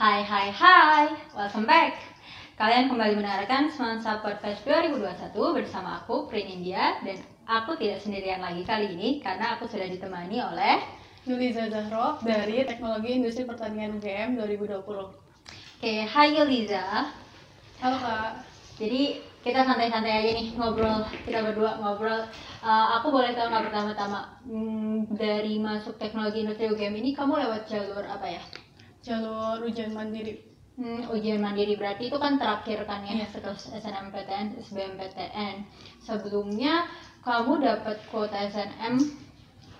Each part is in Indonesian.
Hai hai hai, welcome back. Kalian kembali mendengarkan Semansa Podcast 2021 bersama aku Prin India dan aku tidak sendirian lagi kali ini karena aku sudah ditemani oleh Yuliza Zahro dari Teknologi Industri Pertanian UGM 2020. Oke, hai Yoliza. Halo Kak. Jadi kita santai-santai aja nih ngobrol kita berdua ngobrol. Uh, aku boleh tahu nggak pertama-tama hmm, dari masuk teknologi industri UGM ini kamu lewat jalur apa ya? Jalur ujian mandiri. Hmm, ujian mandiri berarti itu kan terakhir kan ya Iya. setelah SNMPTN, SBMPTN. Sebelumnya kamu dapat kuota SNM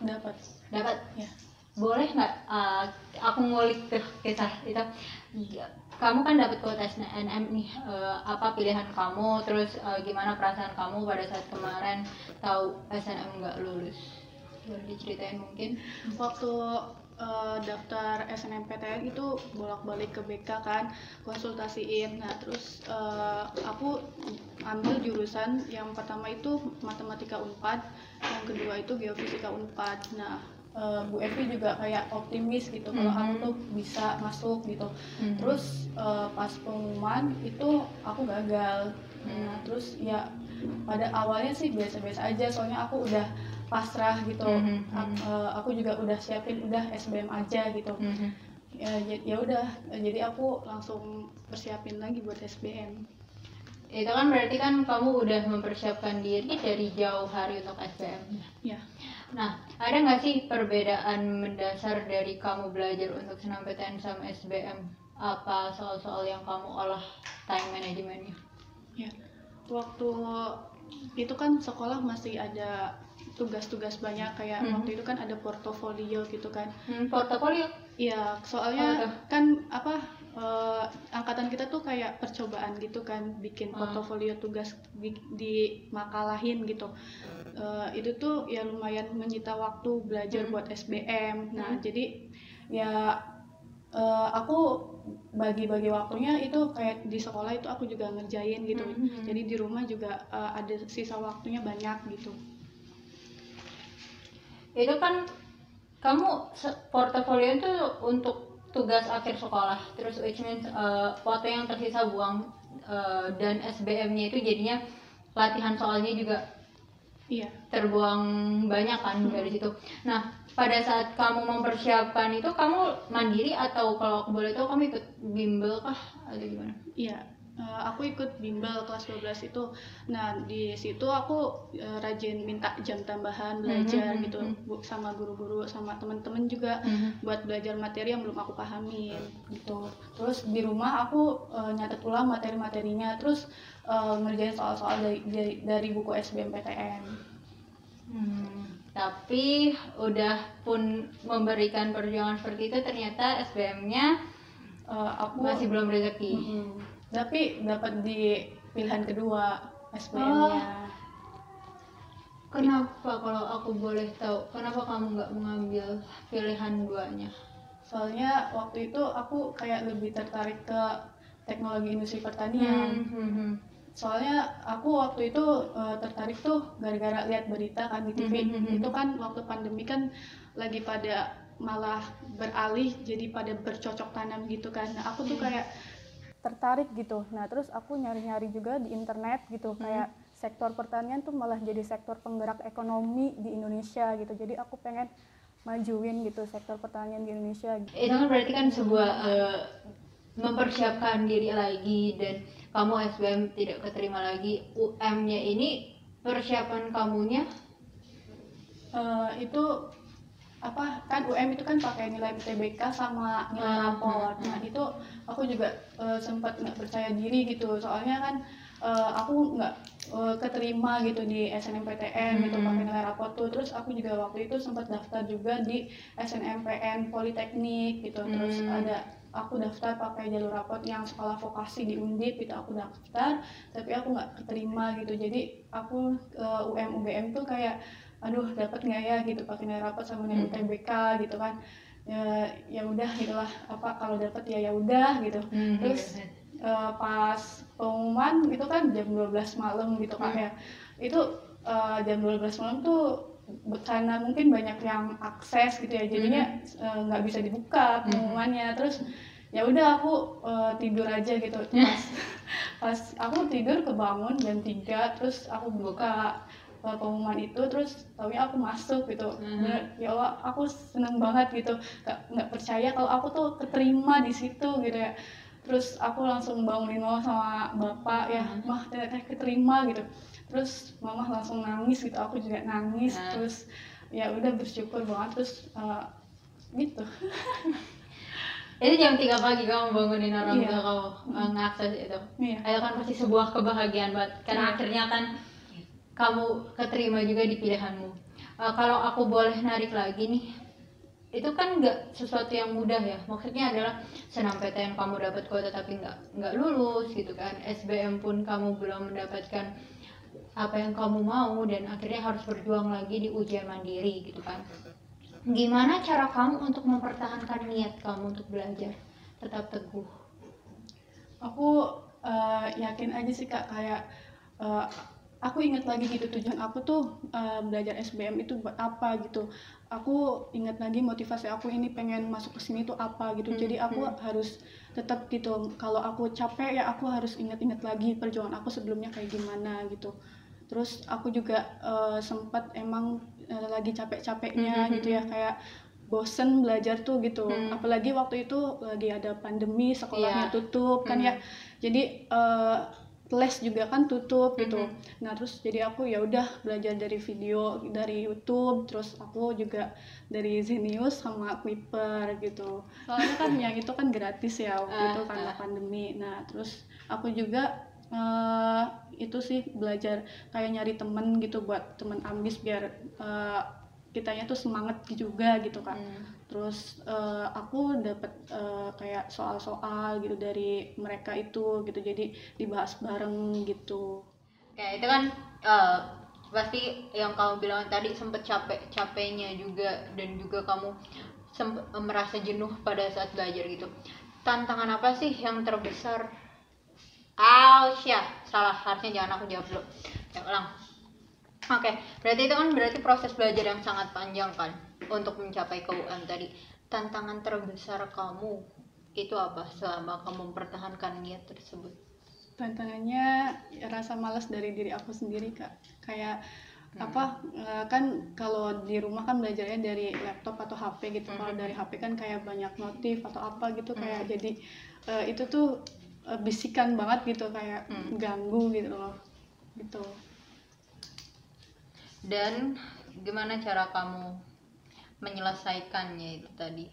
Dapat. dapat Ya. boleh nggak uh, aku ngulik ke kisah itu kamu kan dapat kuota SNM nih uh, apa pilihan kamu terus uh, gimana perasaan kamu pada saat kemarin tahu SNM nggak lulus boleh diceritain mungkin Waktu eh, daftar SNMPTN itu bolak-balik ke BK kan, konsultasiin. Nah, terus eh, aku ambil jurusan yang pertama itu matematika Unpad, yang kedua itu geofisika Unpad. Nah, eh, Bu Evi juga kayak optimis gitu kalau aku Mhm. tuh bisa masuk gitu. Mhm. terus eh, pas pengumuman itu aku gagal Hmm. nah terus ya pada awalnya sih biasa-biasa aja soalnya aku udah pasrah gitu Mhm, Ak- mhm. eh, aku juga udah siapin udah SBM aja gitu Mhm. ya ya- ya udah jadi aku langsung persiapin lagi buat SBM itu kan berarti kan kamu udah mempersiapkan diri dari jauh hari untuk SBM ya Nah, ada nggak sih perbedaan mendasar dari kamu belajar untuk SNMPTN sama SBM? Apa soal-soal yang kamu olah time managementnya? ya waktu itu kan sekolah masih ada tugas-tugas banyak kayak Mhm. waktu itu kan ada portofolio gitu kan Hmm, portofolio? Iya, Oh, soalnya udah. kan apa eh, angkatan kita tuh kayak percobaan gitu kan bikin Ah. portofolio tugas di, di makalahin gitu. Eh, itu tuh ya lumayan menyita waktu belajar Hmm. buat SBM. Nah, Hmm. jadi ya eh, aku bagi-bagi waktunya itu kayak di sekolah itu aku juga ngerjain gitu. Hmm. Jadi di rumah juga eh, ada sisa waktunya banyak gitu. Itu kan kamu portofolio itu untuk tugas akhir sekolah, terus which means uh, waktu yang tersisa buang uh, dan SBM-nya itu jadinya latihan soalnya juga Iya. terbuang banyak kan dari situ. Nah, pada saat kamu mempersiapkan itu kamu mandiri atau kalau boleh tahu kamu ikut bimbel kah atau gimana? Iya, eh, aku ikut bimbel kelas 12 itu. Nah, di situ aku eh, rajin minta jam tambahan belajar Mhm, gitu mhm. bu- sama guru-guru sama temen-temen juga buat belajar materi yang belum aku pahamin gitu. Terus di rumah aku eh, nyatet ulang materi-materinya, terus eh, ngerjain soal-soal dari, dari dari buku SBMPTN. Hmm, tapi udah pun memberikan perjuangan seperti itu ternyata SBM-nya Eh, aku masih belum rezeki. Mm-mm. Tapi dapat di pilihan kedua Oh. SBM-nya. Kenapa kalau aku boleh tahu kenapa kamu nggak mengambil pilihan duanya? soalnya waktu itu aku kayak lebih tertarik ke teknologi industri pertanian Hmm, hmm, soalnya aku waktu itu eh, tertarik tuh gara-gara lihat berita kan di TV Hmm, hmm, hmm. itu kan waktu pandemi kan lagi pada malah beralih jadi pada bercocok tanam gitu kan nah, aku tuh Hmm. Tertarik gitu. Nah terus aku nyari-nyari juga di internet gitu. Hmm. kayak sektor pertanian tuh malah jadi sektor penggerak ekonomi di Indonesia gitu. Jadi aku pengen majuin gitu sektor pertanian di Indonesia gitu. itu kan berarti kan sebuah eh, mempersiapkan diri lagi dan kamu SBM tidak keterima lagi. UM-nya ini persiapan kamunya? Eh, itu apa kan UM itu kan pakai nilai UTBK sama nilai Hmm, rapor. hmm, Nah itu aku juga eh, sempat nggak percaya diri gitu soalnya kan eh, aku nggak eh, keterima gitu di SNMPTN gitu Hmm. pakai nilai rapor tuh. Terus aku juga waktu itu sempat daftar juga di SNMPN Politeknik gitu. Terus Hmm. ada aku daftar pakai jalur rapot yang sekolah vokasi di Undip itu aku daftar tapi aku nggak keterima gitu jadi aku eh, UM UGM tuh kayak aduh dapat nggak ya gitu pakai nilai rapot sama nilai Hmm. UTBK gitu kan. Ya ya udah gitulah apa kalau dapat ya ya udah gitu. Terus, Eh, pas pengumuman itu kan jam 12 malam gitu kan Hmm. ya. Itu eh, jam 12 malam tuh karena mungkin banyak yang akses gitu ya. Jadinya eh, nggak bisa dibuka pengumumannya. Terus ya udah aku uh, tidur aja gitu. Pas pas aku tidur kebangun jam 3 terus aku buka. uh, pengumuman itu terus tapi aku masuk gitu hmm. ya Allah aku seneng banget gitu nggak nggak percaya kalau aku tuh keterima di situ gitu ya terus aku langsung bangunin mama sama bapak ya hmm. mah ternyata keterima gitu terus mama langsung nangis gitu aku juga nangis hmm. terus ya udah bersyukur banget terus uh, gitu itu jam tiga pagi kamu bangunin orang iya. tua kamu uh, ngakses itu iya. itu kan pasti sebuah kebahagiaan banget karena iya. akhirnya kan kamu keterima juga di pilihanmu. Uh, kalau aku boleh narik lagi nih itu kan nggak sesuatu yang mudah ya. Maksudnya adalah senam PTN kamu dapat kuota tapi nggak nggak lulus gitu kan. SBM pun kamu belum mendapatkan apa yang kamu mau dan akhirnya harus berjuang lagi di ujian mandiri gitu kan. Gimana cara kamu untuk mempertahankan niat kamu untuk belajar tetap teguh? Aku uh, yakin aja sih kak kayak uh, aku ingat lagi gitu tujuan aku tuh uh, belajar SBM itu buat apa gitu aku ingat lagi motivasi aku ini pengen masuk ke sini tuh apa gitu hmm, jadi aku hmm. harus tetap gitu kalau aku capek ya aku harus ingat-ingat lagi perjuangan aku sebelumnya kayak gimana gitu terus aku juga uh, sempat emang uh, lagi capek-capeknya mm-hmm. gitu ya kayak bosen belajar tuh gitu mm. apalagi waktu itu lagi ada pandemi sekolahnya yeah. tutup kan mm. ya jadi uh, les juga kan tutup gitu mm-hmm. nah terus jadi aku ya udah belajar dari video dari YouTube terus aku juga dari Zenius sama Clipper gitu soalnya kan yang itu kan gratis ya waktu uh, itu karena uh. pandemi nah terus aku juga uh, itu sih belajar kayak nyari temen gitu buat temen ambis biar uh, kitanya tuh semangat juga gitu kan hmm. terus uh, aku dapat uh, kayak soal-soal gitu dari mereka itu gitu jadi dibahas bareng gitu kayak itu kan uh, pasti yang kamu bilang tadi sempet capek capeknya juga dan juga kamu merasa jenuh pada saat belajar gitu tantangan apa sih yang terbesar Aus ya, salah harusnya jangan aku jawab dulu. Ya ulang. Oke, okay. berarti itu kan berarti proses belajar yang sangat panjang kan untuk mencapai ke UM tadi. Tantangan terbesar kamu itu apa selama kamu mempertahankan niat tersebut? Tantangannya ya, rasa malas dari diri aku sendiri kak. Kayak hmm. apa eh, kan kalau di rumah kan belajarnya dari laptop atau HP gitu. Hmm. Kalau dari HP kan kayak banyak notif atau apa gitu kayak hmm. jadi uh, itu tuh uh, bisikan banget gitu kayak hmm. ganggu gitu loh gitu dan gimana cara kamu menyelesaikannya itu tadi?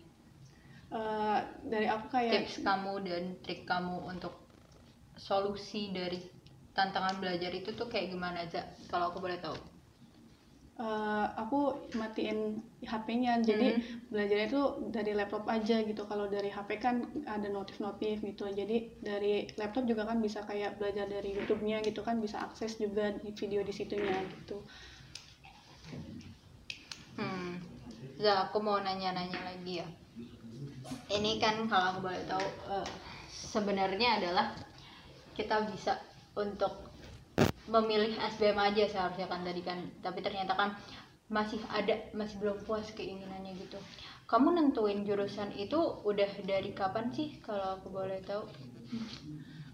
Uh, dari aku kayak tips kamu dan trik kamu untuk solusi dari tantangan belajar itu tuh kayak gimana aja kalau aku boleh tahu. Uh, aku matiin HP-nya jadi hmm. belajarnya itu dari laptop aja gitu. Kalau dari HP kan ada notif-notif gitu. Jadi dari laptop juga kan bisa kayak belajar dari YouTube-nya gitu kan. Bisa akses juga di video di situnya gitu hmm. Ya aku mau nanya-nanya lagi ya. Ini kan kalau aku boleh tahu uh, sebenarnya adalah kita bisa untuk memilih SBM aja seharusnya kan tadi kan. Tapi ternyata kan masih ada masih belum puas keinginannya gitu. Kamu nentuin jurusan itu udah dari kapan sih kalau aku boleh tahu?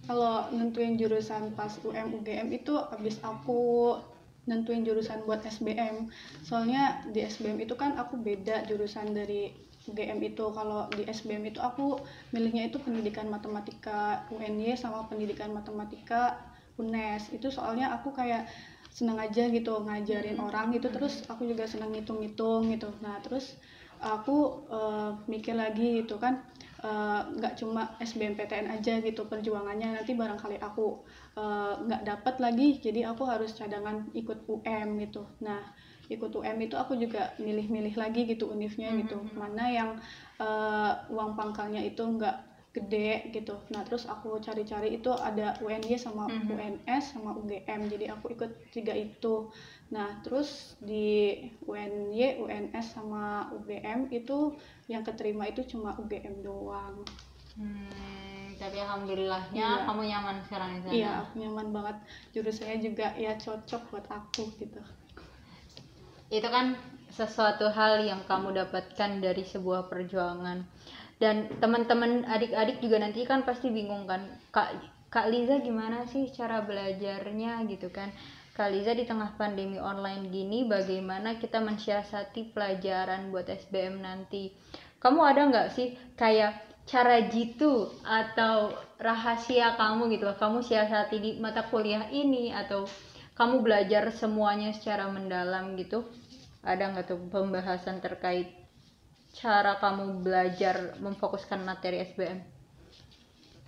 Kalau nentuin jurusan pas UM UGM itu habis aku nentuin jurusan buat SBM soalnya di SBM itu kan aku beda jurusan dari UGM itu. Kalau di SBM itu aku milihnya itu pendidikan matematika UNY sama pendidikan matematika UNES itu soalnya aku kayak seneng aja gitu ngajarin hmm. orang gitu. Terus aku juga seneng ngitung-ngitung gitu. Nah terus aku uh, mikir lagi gitu kan nggak uh, cuma SBMPTN aja gitu perjuangannya. Nanti barangkali aku eh, nggak uh, dapat lagi jadi aku harus cadangan ikut UM gitu. Nah ikut UM itu aku juga milih-milih lagi gitu univnya gitu. Hmm, hmm, mana yang uh, uang pangkalnya itu nggak gede gitu. Nah terus aku cari-cari itu ada UNY sama mm -hmm. UNS sama UGM jadi aku ikut tiga itu. Nah terus di UNY UNS sama UGM itu yang keterima itu cuma UGM doang. Hmm, tapi alhamdulillahnya iya. kamu nyaman sekarang di sana? Iya aku nyaman banget. Jurusannya juga ya cocok buat aku gitu. Itu kan sesuatu hal yang kamu dapatkan dari sebuah perjuangan dan teman-teman adik-adik juga nanti kan pasti bingung kan kak kak Liza gimana sih cara belajarnya? gitu kan. Kak Liza di tengah pandemi online gini bagaimana kita mensiasati pelajaran buat SBM nanti? Kamu ada nggak sih kayak cara jitu atau rahasia kamu gitu loh? Kamu siasati di mata kuliah ini atau kamu belajar semuanya secara mendalam gitu? Ada nggak tuh pembahasan terkait cara kamu belajar memfokuskan materi SBM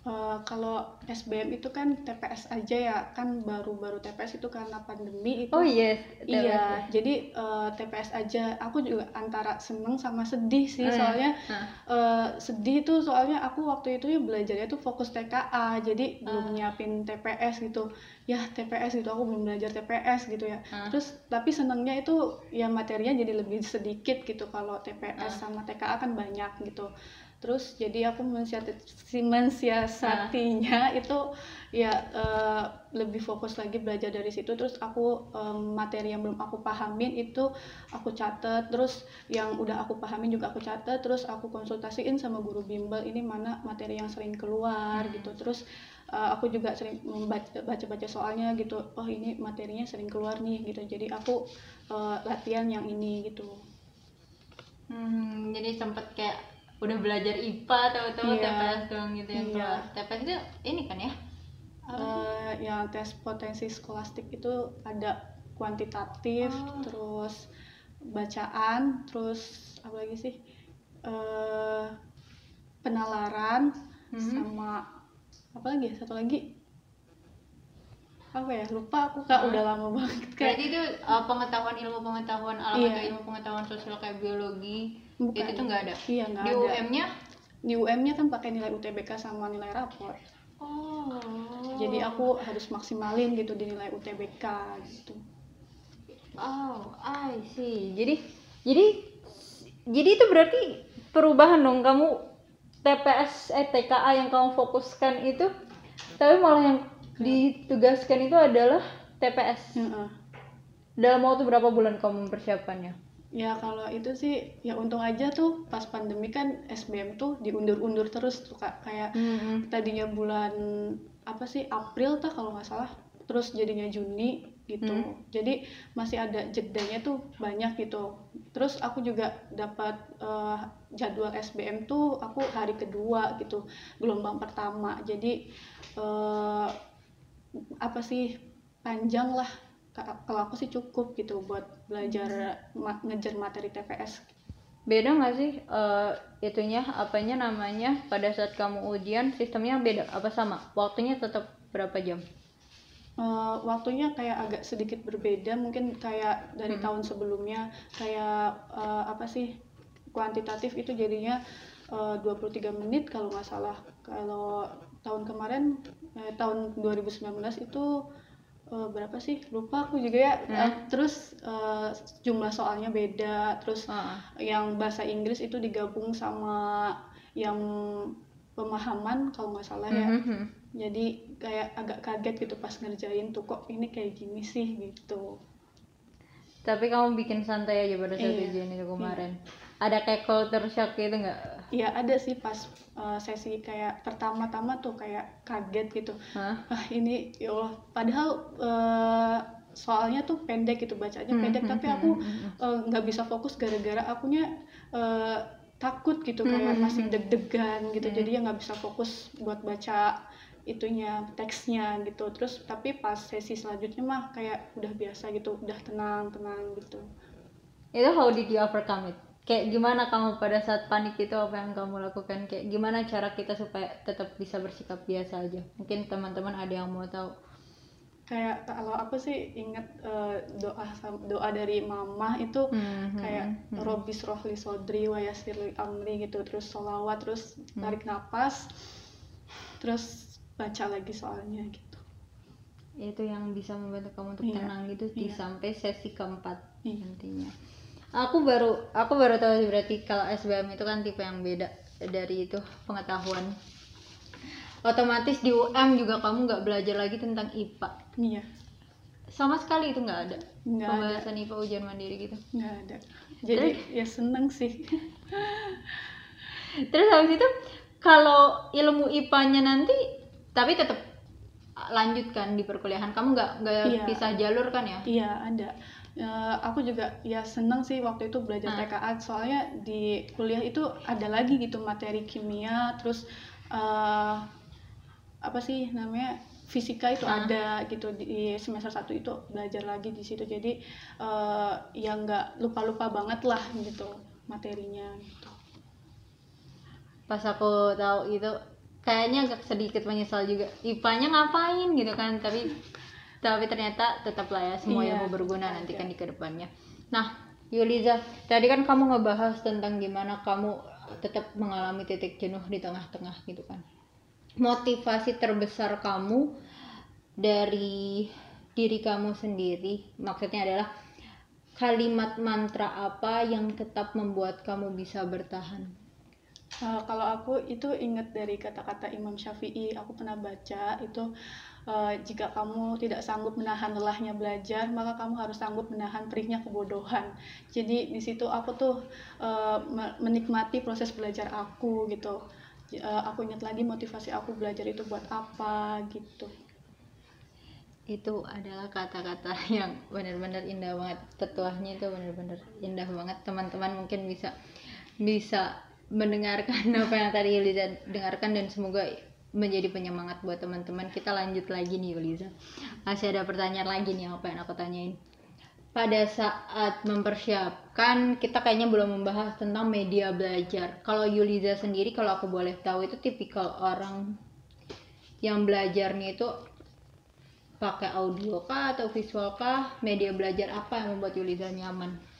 Uh, kalau SBM itu kan TPS aja ya. Kan baru-baru TPS itu karena pandemi itu. Oh yes iya jadi uh, eh, TPS aja. Aku juga antara seneng sama sedih sih uh, soalnya uh. Uh, sedih tuh soalnya aku waktu itu ya belajarnya tuh fokus TKA jadi uh. belum nyiapin TPS gitu ya TPS gitu aku belum belajar TPS gitu ya uh. terus tapi senengnya itu ya materinya jadi lebih sedikit gitu kalau TPS uh. sama TKA kan banyak gitu terus jadi aku mensiasatinya nah. itu ya uh, lebih fokus lagi belajar dari situ terus aku um, materi yang belum aku pahamin itu aku catat terus yang udah aku pahamin juga aku catat terus aku konsultasiin sama guru bimbel ini mana materi yang sering keluar hmm. gitu terus uh, aku juga sering baca-baca soalnya gitu oh ini materinya sering keluar nih gitu jadi aku uh, latihan yang ini gitu hmm, jadi sempet kayak udah belajar IPA tahu-tahu yeah. TPS doang gitu yang yeah. keluar TPS itu ini kan ya uh, yang tes potensi skolastik itu ada kuantitatif oh. terus bacaan terus apa lagi sih uh, penalaran hmm. sama apa lagi satu lagi. Apa ya? Lupa aku kak. Hmm. udah lama banget kayak itu uh, pengetahuan ilmu pengetahuan alam atau ilmu pengetahuan sosial kayak biologi Bukan. itu tuh nggak ada? Iya nggak di ada. UM-nya di UM-nya kan pakai nilai UTBK sama nilai rapor. Oh. Jadi aku harus maksimalin gitu di nilai UTBK gitu. Oh I see. Jadi jadi jadi itu berarti perubahan dong kamu TPS eh TKA yang kamu fokuskan itu tapi malah yang ditugaskan itu adalah TPS. Mm -hmm. Dalam waktu berapa bulan kamu mempersiapkannya? Ya kalau itu sih ya untung aja tuh pas pandemi kan SBM tuh diundur-undur terus tuh kak kayak mm-hmm. tadinya bulan apa sih April tuh kalau nggak salah terus jadinya Juni gitu. Mm. jadi masih ada jedanya tuh banyak gitu. Terus aku juga dapat uh, jadwal SBM tuh aku hari kedua gitu gelombang pertama. Jadi uh, apa sih panjang lah. Kalau aku sih cukup gitu buat belajar ma ngejar materi TPS beda nggak sih uh, itunya apanya namanya pada saat kamu ujian sistemnya beda apa sama? Waktunya tetap berapa jam uh, waktunya kayak agak sedikit berbeda mungkin kayak dari hmm. tahun sebelumnya kayak uh, apa sih kuantitatif itu jadinya uh, 23 menit kalau nggak salah kalau tahun kemarin eh, tahun 2019 itu uh, berapa sih lupa aku juga ya hmm. uh, terus uh, jumlah soalnya beda terus uh. yang bahasa Inggris itu digabung sama yang pemahaman kalau nggak salah ya mm -hmm. Jadi kayak agak kaget gitu pas ngerjain tuh kok ini kayak gini sih? Gitu. Tapi kamu bikin santai aja pada saat iya, ujian itu kemarin. Iya ada kayak culture shock gitu nggak? Iya ada sih pas uh, sesi kayak pertama-tama tuh kayak kaget gitu. Hah? Ah ini ya Allah. Padahal uh, soalnya tuh pendek gitu bacanya hmm, pendek hmm, tapi hmm, aku hmm, eh, nggak uh, bisa fokus gara-gara akunya uh, takut gitu kayak masih deg-degan gitu. Jadi ya nggak bisa fokus buat baca itunya teksnya gitu. Terus tapi pas sesi selanjutnya mah kayak udah biasa gitu udah tenang tenang gitu. Itu how did you overcome it? Kayak gimana kamu pada saat panik itu apa yang kamu lakukan? Kayak gimana cara kita supaya tetap bisa bersikap biasa aja? Mungkin teman-teman ada yang mau tahu. Kayak kalau aku sih inget uh, doa doa dari mama itu hmm, kayak hmm, robis rohli sodri wayasirli amri gitu. Terus solawat terus hmm. tarik nafas terus baca lagi soalnya gitu. Itu yang bisa membantu kamu untuk iya, tenang gitu iya. di sampai sesi keempat iya. nantinya. Aku baru aku baru tahu sih berarti kalau SBM itu kan tipe yang beda dari itu pengetahuan. Otomatis di UM juga kamu nggak belajar lagi tentang IPA iya. Sama sekali itu nggak ada? Nggak pembahasan ada. IPA ujian mandiri gitu? Nggak ada. Jadi ya seneng sih. Terus habis itu kalau ilmu IPA-nya nanti tapi tetap lanjutkan di perkuliahan kamu nggak nggak Iya. pisah jalur kan ya Iya ada. Eh, aku juga ya seneng sih waktu itu belajar Ah. TKA soalnya di kuliah itu ada lagi gitu materi kimia terus eh apa sih namanya fisika itu Ah. ada gitu di semester 1 itu belajar lagi di situ jadi eh ya nggak lupa-lupa banget lah gitu materinya gitu. pas aku tahu itu kayaknya agak sedikit menyesal juga. IPA-nya ngapain gitu kan tapi tapi ternyata tetap lah ya semua Iya, ilmu berguna tetap nanti kan di ke depannya. Nah Yuliza tadi kan kamu ngebahas tentang gimana kamu tetap mengalami titik jenuh di tengah-tengah gitu kan. Motivasi terbesar kamu dari diri kamu sendiri maksudnya adalah kalimat mantra apa yang tetap membuat kamu bisa bertahan Eh, kalau aku itu ingat dari kata-kata Imam Syafi'i, aku pernah baca itu eh, jika kamu tidak sanggup menahan lelahnya belajar, maka kamu harus sanggup menahan perihnya kebodohan. Jadi di situ aku tuh me- menikmati proses belajar aku gitu. Eh, aku ingat lagi motivasi aku belajar itu buat apa gitu. itu adalah kata-kata yang benar-benar indah banget petuahnya itu benar-benar indah banget teman-teman mungkin bisa bisa mendengarkan apa yang tadi Yuliza dengarkan dan semoga menjadi penyemangat buat teman-teman. Kita lanjut lagi nih Yuliza masih ada pertanyaan lagi nih apa yang aku tanyain. Pada saat mempersiapkan kita kayaknya belum membahas tentang media belajar. Kalau Yuliza sendiri kalau aku boleh tahu itu tipikal orang yang belajarnya itu pakai audio kah atau visual kah? Media belajar apa yang membuat Yuliza nyaman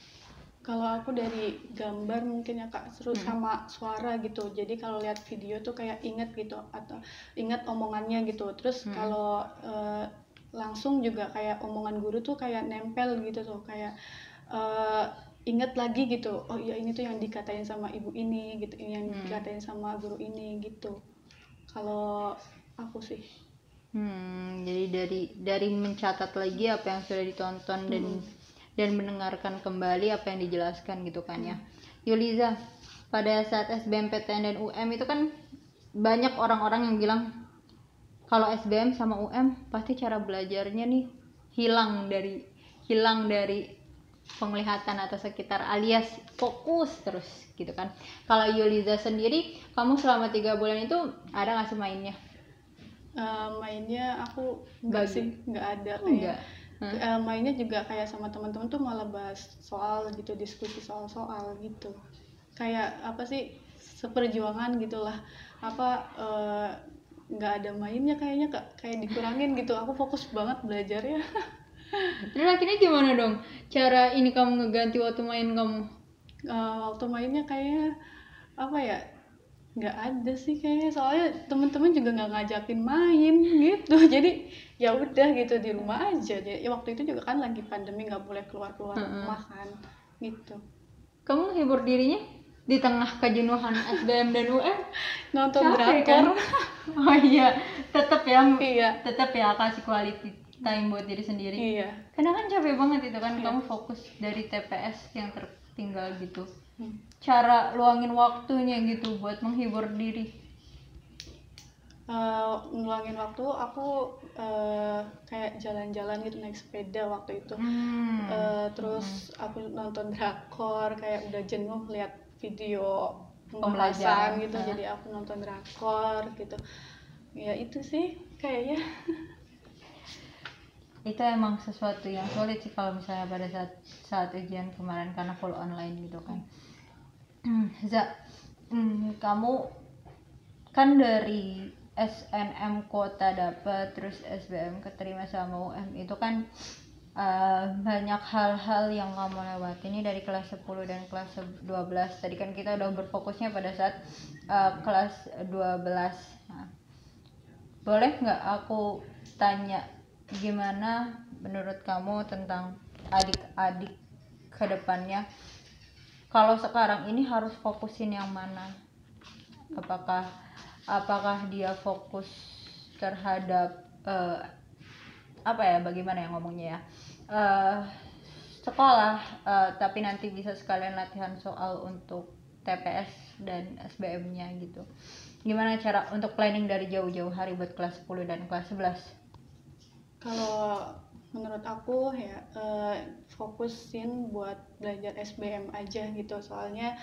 Kalau aku dari gambar mungkin ya kak seru Hmm. sama suara gitu. Jadi kalau lihat video tuh kayak inget gitu atau inget omongannya gitu. Terus Hmm. kalau eh, langsung juga kayak omongan guru tuh kayak nempel gitu tuh kayak eh, inget lagi gitu. Oh iya ini tuh yang dikatain sama ibu ini gitu, ini yang Hmm. dikatain sama guru ini gitu. Kalau aku sih. Hmm, jadi dari dari mencatat lagi apa yang sudah ditonton dan dan mendengarkan kembali apa yang dijelaskan gitu kan ya. Yuliza, pada saat SBMPTN dan UM itu kan banyak orang-orang yang bilang kalau SBM sama UM pasti cara belajarnya nih hilang dari hilang dari penglihatan atau sekitar alias fokus terus gitu kan. Kalau Yuliza sendiri, kamu selama tiga bulan itu ada nggak sih mainnya? Eh, mainnya aku enggak Bagi. sih, enggak ada kayak Hah? Eh, mainnya juga kayak sama teman-teman tuh malah bahas soal gitu diskusi soal-soal gitu kayak apa sih seperjuangan gitulah apa eh, nggak ada mainnya kayaknya Kak. kayak dikurangin gitu aku fokus banget belajar ya Terus akhirnya gimana dong? Cara ini kamu ngeganti waktu main kamu? Eh, waktu mainnya kayaknya apa ya nggak ada sih kayaknya soalnya temen-temen juga nggak ngajakin main gitu jadi ya udah gitu di rumah aja jadi ya waktu itu juga kan lagi pandemi nggak boleh keluar keluar Mm-mm. rumah kan gitu Kamu hibur dirinya di tengah kejenuhan SBM dan UM? nonton Capek drakor kan? Oh iya, tetap ya, iya tetap ya kasih quality time buat diri sendiri. iya Karena kan capek banget itu kan Iya. kamu fokus dari TPS yang tertinggal gitu. Hmm. Cara luangin waktunya gitu buat menghibur diri. Eh, ngeluangin waktu aku eh, kayak jalan-jalan gitu naik sepeda waktu itu Hmm. Eh, terus aku nonton drakor kayak udah jenuh lihat video Pembelajaran. gitu Hah. jadi aku nonton drakor gitu ya itu sih kayaknya itu emang sesuatu yang sulit sih kalau misalnya pada saat saat ujian kemarin karena full online gitu kan Za hmm, kamu kan dari SNM kota dapat terus SBM keterima sama UM itu kan eh, banyak hal-hal yang kamu lewati ini dari kelas 10 dan kelas 12 tadi kan kita udah berfokusnya pada saat eh, kelas 12 nah, boleh nggak aku tanya gimana menurut kamu tentang adik-adik ke depannya kalau sekarang ini harus fokusin yang mana? Apakah apakah dia fokus terhadap eh, apa ya bagaimana ya ngomongnya ya? Eh, sekolah eh, tapi nanti bisa sekalian latihan soal untuk TPS dan SBM-nya gitu. Gimana cara untuk planning dari jauh-jauh hari buat kelas 10 dan kelas 11 kalau menurut aku ya eh, fokusin buat belajar SBM aja gitu. Soalnya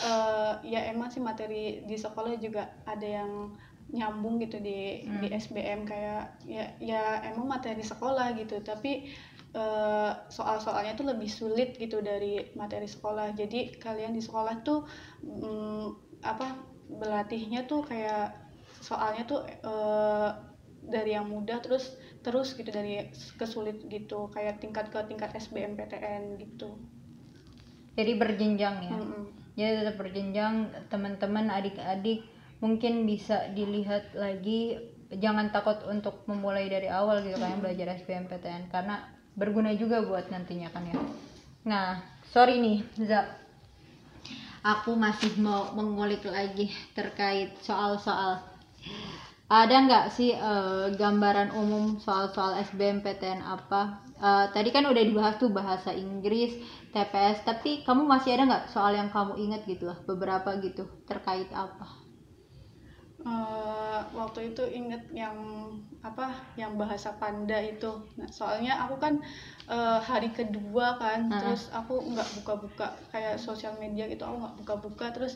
eh, ya emang sih materi di sekolah juga ada yang nyambung gitu di di Hmm. SBM kayak ya ya emang materi sekolah gitu. Tapi eh, soal-soalnya tuh lebih sulit gitu dari materi sekolah. Jadi kalian di sekolah tuh mm, apa berlatihnya tuh kayak soalnya tuh eh, dari yang mudah terus terus gitu dari kesulit gitu kayak tingkat ke tingkat SBMPTN gitu. Jadi berjenjang ya? Mm-mm. jadi tetap berjenjang teman-teman adik-adik mungkin bisa dilihat lagi jangan takut untuk memulai dari awal gitu kan belajar SBMPTN karena berguna juga buat nantinya kan ya. Nah sorry nih Za. Aku masih mau mengulik lagi terkait soal-soal ada nggak sih eh, gambaran umum soal-soal SBMPTN apa? Eh, tadi kan udah dibahas tuh bahasa Inggris TPS tapi kamu masih ada nggak soal yang kamu ingat gitu lah beberapa gitu terkait apa? Eh, waktu itu inget yang apa yang bahasa panda itu. Nah, soalnya aku kan eh, hari kedua kan Ah. terus aku nggak buka-buka kayak sosial media gitu aku nggak buka-buka. Terus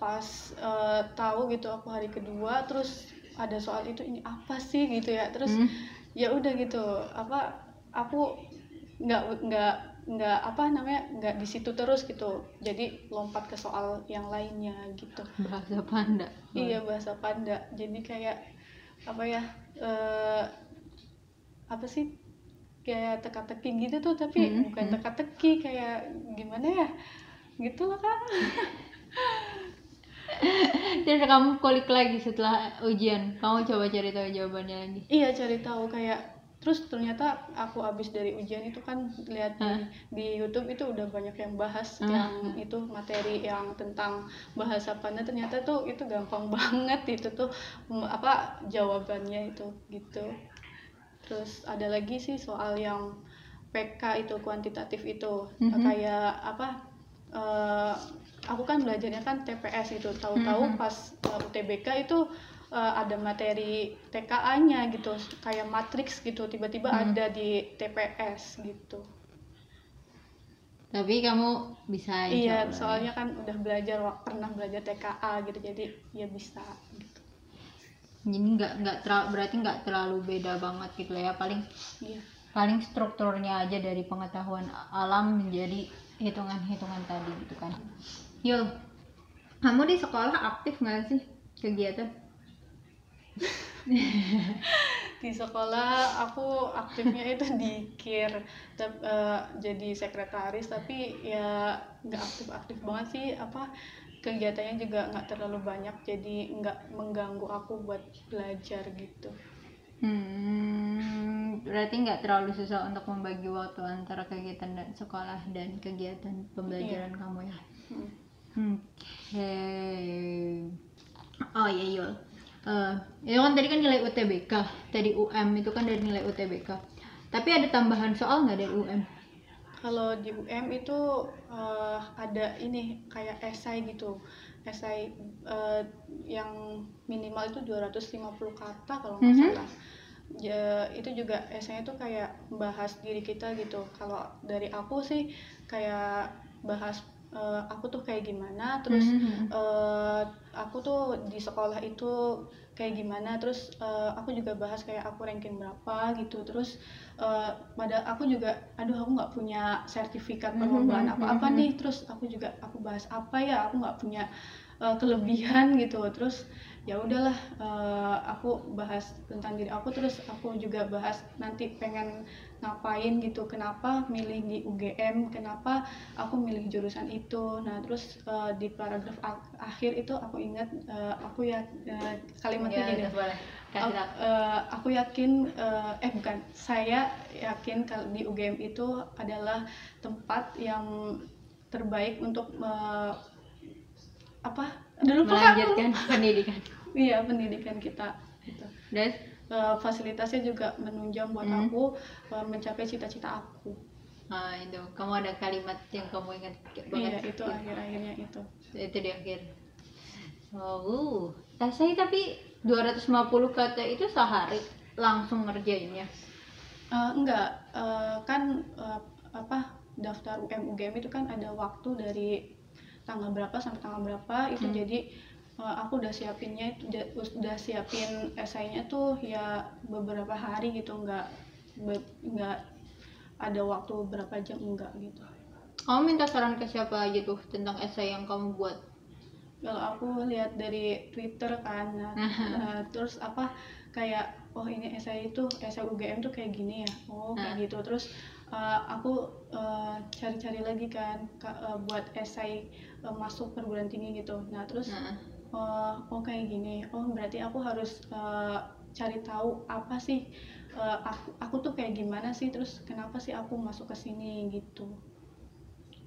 pas eh, tahu gitu aku hari kedua terus ada soal itu ini apa sih? gitu ya. Terus Hmm. ya udah gitu apa aku nggak nggak nggak apa namanya nggak di situ terus gitu. Jadi lompat ke soal yang lainnya gitu. Bahasa panda. Iya bahasa panda. Jadi kayak apa ya eh apa sih kayak teka-teki gitu tuh tapi Hmm, bukan hmm. teka-teki kayak gimana ya? Gitu loh kak terus kamu kulik lagi setelah ujian. Kamu coba cari tahu jawabannya lagi. Iya cari tahu kayak terus ternyata aku abis dari ujian itu kan lihat di, di YouTube itu udah banyak yang bahas Ah. yang itu materi yang tentang bahasa panda ternyata tuh itu gampang banget itu tuh mm, apa jawabannya itu gitu. Terus ada lagi sih soal yang PK itu kuantitatif itu. Mhm. kayak apa eh, aku kan belajarnya kan TPS itu. Tahu-tahu Mhm. pas eh, UTBK itu eh, ada materi TKA-nya gitu kayak matriks gitu tiba-tiba Hmm. ada di TPS gitu. Tapi kamu bisa iya soalnya kan udah belajar pernah belajar TKA gitu jadi ya bisa gitu. Jadi nggak nggak terlalu berarti nggak terlalu beda banget gitu ya paling iya. paling strukturnya aja dari pengetahuan alam menjadi hitungan-hitungan tadi gitu kan Yul kamu di sekolah aktif nggak sih kegiatan? Di sekolah aku aktifnya itu di kir. Eh, jadi sekretaris tapi ya nggak aktif aktif banget sih. Apa kegiatannya juga nggak terlalu banyak jadi nggak mengganggu aku buat belajar gitu. Hmm, berarti nggak terlalu susah untuk membagi waktu antara kegiatan dan sekolah dan kegiatan pembelajaran kamu ya. Hmm. Oke. Oh iya Yul. Eh, itu kan tadi kan nilai UTBK, tadi UM itu kan dari nilai UTBK. Tapi ada tambahan soal nggak dari UM? Kalau di UM itu eh, ada ini kayak esai gitu. Esai eh, yang minimal itu 250 kata kalau nggak Mhm. salah. Ya, itu juga esainya tuh kayak bahas diri kita gitu. Kalau dari aku sih kayak bahas eh, aku tuh kayak gimana, terus Mhm. eh, aku tuh di sekolah itu kayak gimana terus eh, aku juga bahas kayak aku ranking berapa gitu terus eh, pada aku juga aduh aku nggak punya sertifikat perlombaan mhm, apa-apa nih terus aku juga aku bahas apa ya aku nggak punya eh, kelebihan gitu. Terus ya udahlah eh, aku bahas tentang diri aku terus aku juga bahas nanti pengen ngapain gitu kenapa milih di UGM kenapa aku milih jurusan itu. Nah terus eh, di paragraf ak- akhir itu aku ingat eh, aku ya eh, kalimatnya Ya, gini. boleh. Kasih Aku, yakin eh, eh bukan saya yakin kalau di UGM itu adalah tempat yang terbaik untuk eh, apa? Dulu Melanjutkan pendidikan. iya pendidikan kita gitu. Dan? Eh, fasilitasnya juga menunjang buat Hmm. aku eh, mencapai cita-cita aku. Ah itu. Kamu ada kalimat yang kamu ingat iya banget itu akhir-akhirnya itu. Itu di akhir. Oh esai tapi 250 kata itu sehari langsung ngerjainnya? Eh, enggak. Eh, kan eh, apa daftar UM UGM itu kan ada waktu dari tanggal berapa sampai tanggal berapa itu Hmm. jadi eh, aku udah siapinnya itu udah, siapin esainya tuh ya beberapa hari gitu enggak be- enggak ada waktu berapa jam enggak gitu kamu minta saran ke siapa aja tuh tentang esai yang kamu buat kalau aku lihat dari Twitter kan nah, nah, terus apa kayak oh ini esai itu esai UGM tuh kayak gini ya? Oh kayak Nah. gitu. Terus uh, aku uh, cari-cari lagi kan ka- uh, buat esai uh, masuk perguruan tinggi gitu. Nah terus Nah, uh, oh kayak gini. Oh berarti aku harus uh, cari tahu apa sih uh, aku aku tuh kayak gimana sih? Terus kenapa sih aku masuk ke sini? Gitu.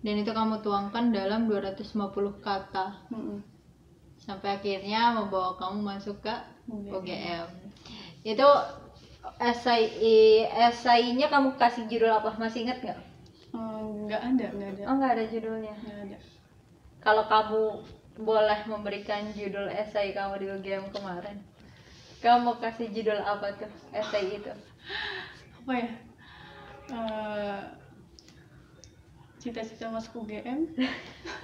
Dan itu kamu tuangkan dalam 250 kata. Mm-mm. sampai akhirnya membawa kamu masuk ke UGM. UGM itu esai esainya kamu kasih judul apa? Masih ingat nggak? Uh, nggak ada nggak ada. Oh nggak ada judulnya? Nggak ada. Kalau kamu boleh memberikan judul esai kamu di UGM kemarin kamu mau kasih judul apa tuh esai itu? Apa ya? Eh, cita-cita masuk UGM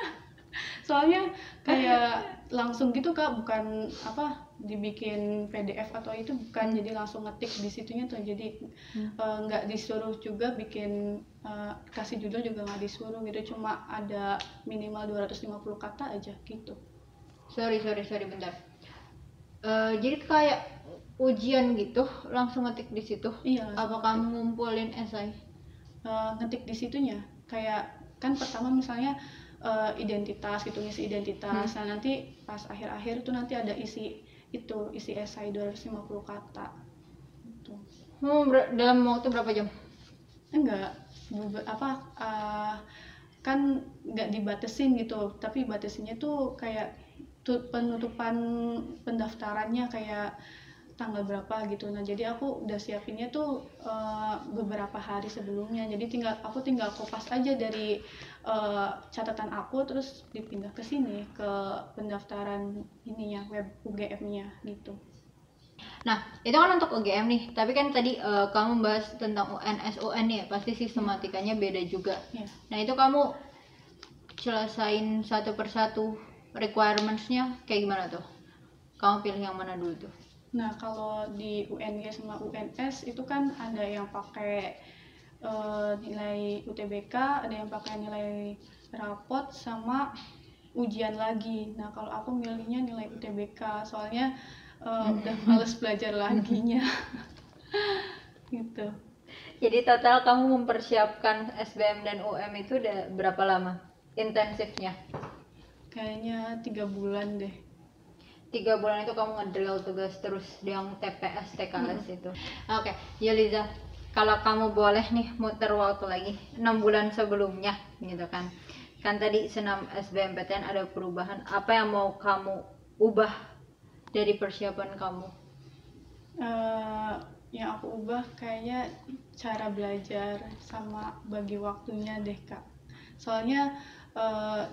soalnya kayak langsung gitu kak bukan apa dibikin PDF atau itu bukan jadi langsung ngetik di situnya tuh. Jadi Hmm. eh, nggak disuruh juga bikin eh, kasih judul juga nggak disuruh gitu. Cuma ada minimal 250 kata aja gitu. Sorry sorry sorry bentar. Eh, jadi kayak ujian gitu langsung ngetik di situ? Iya apa kamu ngumpulin esai? Eh, ngetik di situnya. Kayak kan pertama misalnya eh, identitas gitu ngisi identitas. Nah nanti pas akhir-akhir tuh nanti ada isi itu isi esai 250 kata. Gitu. mau ber- dalam waktu berapa jam? Enggak. Apa eh, kan nggak dibatesin gitu. Tapi batasinnya tuh kayak tu- penutupan pendaftarannya kayak tanggal berapa gitu. Nah jadi aku udah siapinnya tuh eh, beberapa hari sebelumnya. Jadi tinggal aku tinggal kopas aja dari eh, catatan aku terus dipindah ke sini ke pendaftaran ininya web UGM-nya gitu Nah, itu kan untuk UGM nih. Tapi kan tadi eh, kamu bahas tentang UNS UN ya, pasti sistematikanya beda juga. ya Nah, itu kamu selesain satu persatu requirements-nya kayak gimana tuh? Kamu pilih yang mana dulu tuh? Nah, kalau di UNG sama UNS itu kan ada yang pakai eh, nilai UTBK, ada yang pakai nilai rapot sama ujian lagi. Nah, kalau aku milihnya nilai UTBK, soalnya eh, udah males belajar laginya. gitu. Jadi total kamu mempersiapkan SBM dan UM itu udah berapa lama intensifnya? Kayaknya tiga bulan deh. Tiga bulan itu kamu ngedrill tugas terus yang TPS TKS itu. Oke, Yoliza, kalau kamu boleh nih muter waktu lagi enam bulan sebelumnya gitu kan. Kan tadi senam SBMPTN ada perubahan. Apa yang mau kamu ubah dari persiapan kamu? eh yang aku ubah kayaknya cara belajar sama bagi waktunya deh kak soalnya eh,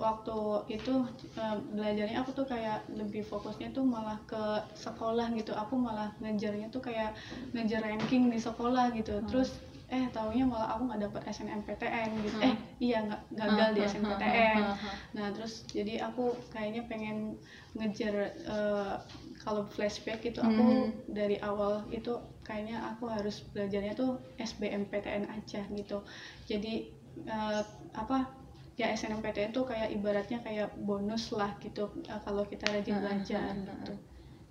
waktu itu eh, belajarnya aku tuh kayak lebih fokusnya tuh malah ke sekolah gitu aku malah ngejarnya tuh kayak ngejar ranking di sekolah gitu terus eh taunya malah aku nggak dapet SNMPTN gitu Hmm. eh iya nggak gagal di Hmm, SNMPTN hmm, hmm, hmm. Nah, terus jadi aku kayaknya pengen ngejar eh, kalau flashback itu aku Hmm. dari awal itu kayaknya aku harus belajarnya tuh SBMPTN aja gitu. Jadi eh, apa ya SNMPTN tuh kayak ibaratnya kayak bonus lah gitu eh, kalau kita rajin Hmm, belajar hmm, hmm, gitu.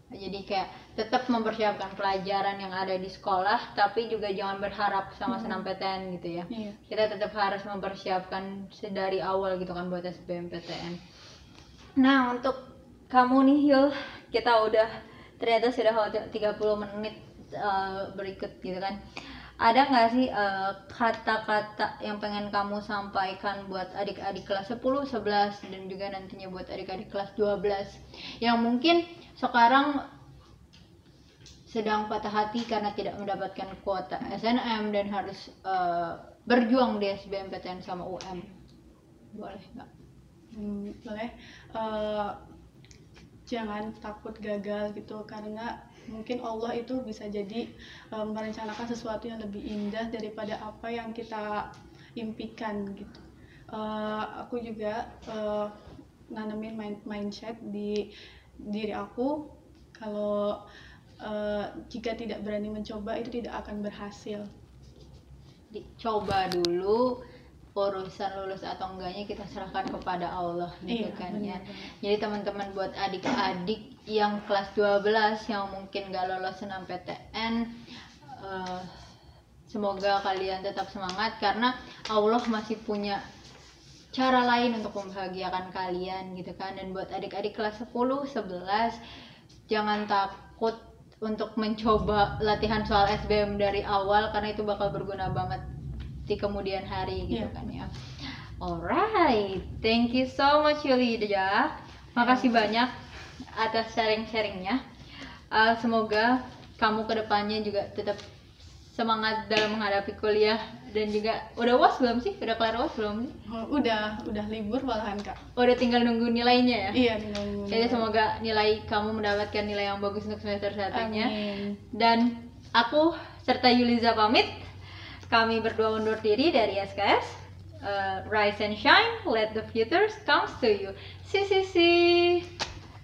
Jadi kayak tetap mempersiapkan pelajaran yang ada di sekolah, tapi juga jangan berharap sama senam PTN gitu ya. Iya. Kita tetap harus mempersiapkan sedari awal gitu kan buat SBMPTN. Nah untuk kamu nih Yul, kita udah ternyata sudah waktu 30 menit eh, berikut gitu kan. Ada nggak sih eh, kata-kata yang pengen kamu sampaikan buat adik-adik kelas 10, 11 dan juga nantinya buat adik-adik kelas 12 yang mungkin sekarang sedang patah hati karena tidak mendapatkan kuota SNM dan harus eh, berjuang di SBMPTN sama UM boleh nggak? Hmm, boleh. Eh, jangan takut gagal gitu karena mungkin Allah itu bisa jadi eh, merencanakan sesuatu yang lebih indah daripada apa yang kita impikan gitu. Eh, aku juga eh, nanamin mind- mindset di diri aku. Kalau eh, jika tidak berani mencoba itu tidak akan berhasil. Dicoba dulu urusan lulus atau enggaknya kita serahkan kepada Allah gitu Iya, kan ya. Jadi teman-teman buat adik-adik yang kelas 12 yang mungkin gak lolos SNMPTN eh, semoga kalian tetap semangat karena Allah masih punya cara lain untuk membahagiakan kalian gitu kan dan buat adik-adik kelas 10 11 jangan takut untuk mencoba latihan soal SBM dari awal karena itu bakal berguna banget di kemudian hari gitu Iya. kan ya. Alright, thank you so much Yulida. Makasih banyak atas sharing-sharingnya. Uh, semoga kamu ke depannya juga tetap semangat dalam menghadapi kuliah dan juga udah was belum sih? Udah kelar was belum sih? Oh, udah udah libur malahan kak Udah tinggal nunggu nilainya ya? iya tinggal nunggu. Jadi semoga nilai kamu mendapatkan nilai yang bagus untuk semester satunya. Amin. Dan aku serta Yuliza pamit. Kami berdua undur diri dari SKS. Uh, rise and shine, let the futures comes to you. See, see, see.